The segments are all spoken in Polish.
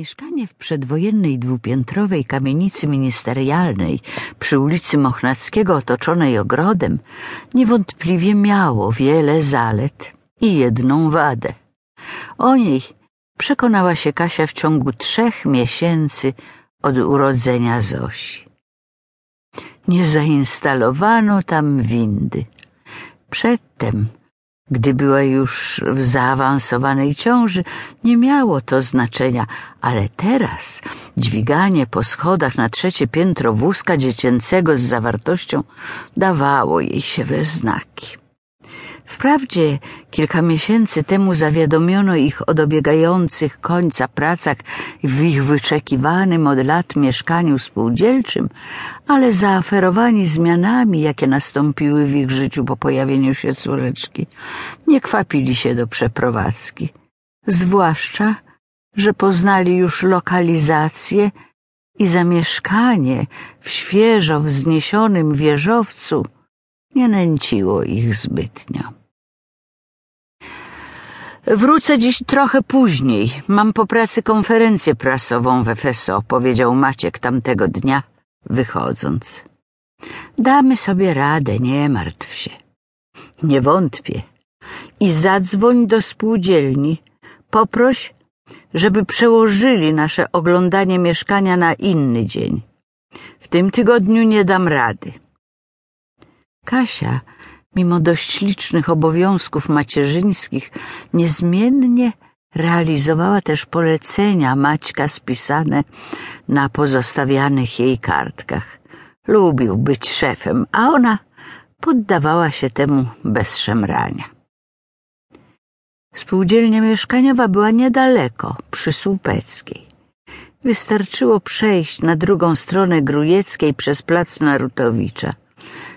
Mieszkanie w przedwojennej dwupiętrowej kamienicy ministerialnej przy ulicy Mochnackiego otoczonej ogrodem niewątpliwie miało wiele zalet i jedną wadę. O niej przekonała się Kasia w ciągu trzech miesięcy od urodzenia Zosi. Nie zainstalowano tam windy. Przedtem gdy była już w zaawansowanej ciąży, nie miało to znaczenia, ale teraz dźwiganie po schodach na trzecie piętro wózka dziecięcego z zawartością dawało jej się we znaki. Wprawdzie kilka miesięcy temu zawiadomiono ich o dobiegających końca pracach w ich wyczekiwanym od lat mieszkaniu spółdzielczym, ale zaaferowani zmianami, jakie nastąpiły w ich życiu po pojawieniu się córeczki, nie kwapili się do przeprowadzki. Zwłaszcza, że poznali już lokalizację i zamieszkanie w świeżo wzniesionym wieżowcu nie nęciło ich zbytnio. Wrócę dziś trochę później. Mam po pracy konferencję prasową w FSO, powiedział Maciek tamtego dnia, wychodząc. Damy sobie radę, nie martw się. Nie wątpię. I zadzwoń do spółdzielni. Poproś, żeby przełożyli nasze oglądanie mieszkania na inny dzień. W tym tygodniu nie dam rady. Kasia mimo dość licznych obowiązków macierzyńskich, niezmiennie realizowała też polecenia Maćka spisane na pozostawianych jej kartkach. Lubił być szefem, a ona poddawała się temu bez szemrania. Spółdzielnia mieszkaniowa była niedaleko, przy Słupeckiej. Wystarczyło przejść na drugą stronę Grujeckiej przez plac Narutowicza.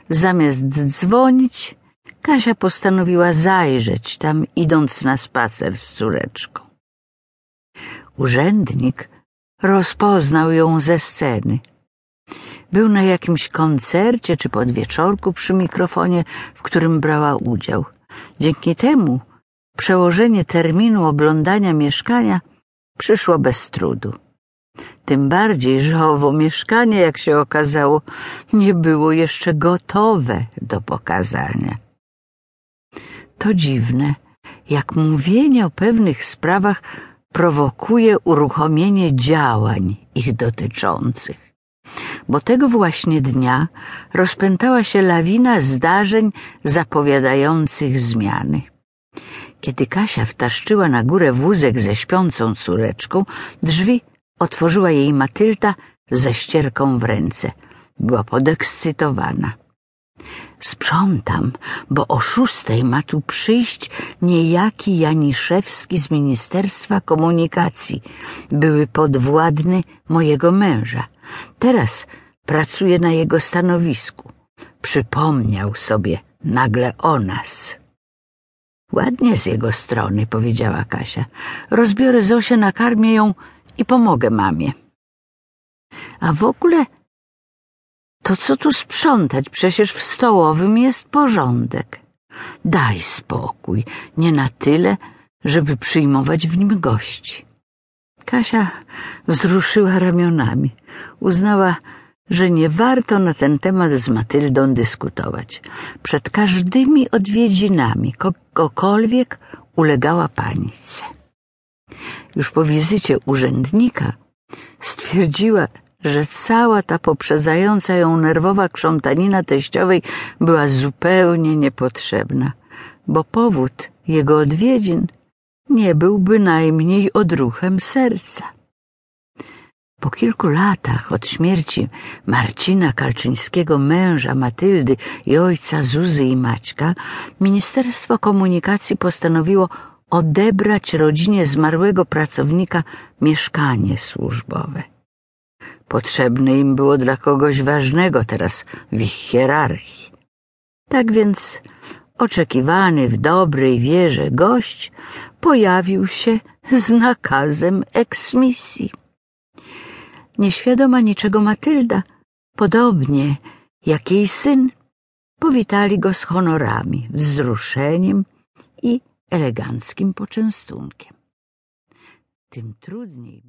Zamiast dzwonić, Kasia postanowiła zajrzeć tam, idąc na spacer z córeczką. Urzędnik rozpoznał ją ze sceny. Był na jakimś koncercie czy podwieczorku przy mikrofonie, w którym brała udział. Dzięki temu przełożenie terminu oglądania mieszkania przyszło bez trudu. Tym bardziej, że owo mieszkanie, jak się okazało, nie było jeszcze gotowe do pokazania. To dziwne, jak mówienie o pewnych sprawach prowokuje uruchomienie działań ich dotyczących. Bo tego właśnie dnia rozpętała się lawina zdarzeń zapowiadających zmiany. Kiedy Kasia wtaszczyła na górę wózek ze śpiącą córeczką, drzwi otworzyła jej Matylda ze ścierką w ręce. Była podekscytowana. Sprzątam, bo o szóstej ma tu przyjść niejaki Janiszewski z Ministerstwa Komunikacji, były podwładny mojego męża. Teraz pracuje na jego stanowisku. Przypomniał sobie nagle o nas. Ładnie z jego strony, powiedziała Kasia. Rozbiorę Zosię, nakarmię ją i pomogę mamie. A w ogóle to co tu sprzątać? Przecież w stołowym jest porządek. Daj spokój, nie na tyle, żeby przyjmować w nim gości. Kasia wzruszyła ramionami. Uznała, że nie warto na ten temat z Matyldą dyskutować. Przed każdymi odwiedzinami kogokolwiek ulegała panice. Już po wizycie urzędnika stwierdziła, że cała ta poprzedzająca ją nerwowa krzątanina teściowej była zupełnie niepotrzebna, bo powód jego odwiedzin nie był bynajmniej odruchem serca. Po kilku latach od śmierci Marcina Kalczyńskiego, męża Matyldy i ojca Zuzy i Maćka, Ministerstwo Komunikacji postanowiło odebrać rodzinie zmarłego pracownika mieszkanie służbowe. Potrzebne im było dla kogoś ważnego teraz w ich hierarchii. Tak więc oczekiwany w dobrej wierze gość pojawił się z nakazem eksmisji. Nieświadoma niczego Matylda, podobnie jak jej syn, powitali go z honorami, wzruszeniem i eleganckim poczęstunkiem. Tym trudniej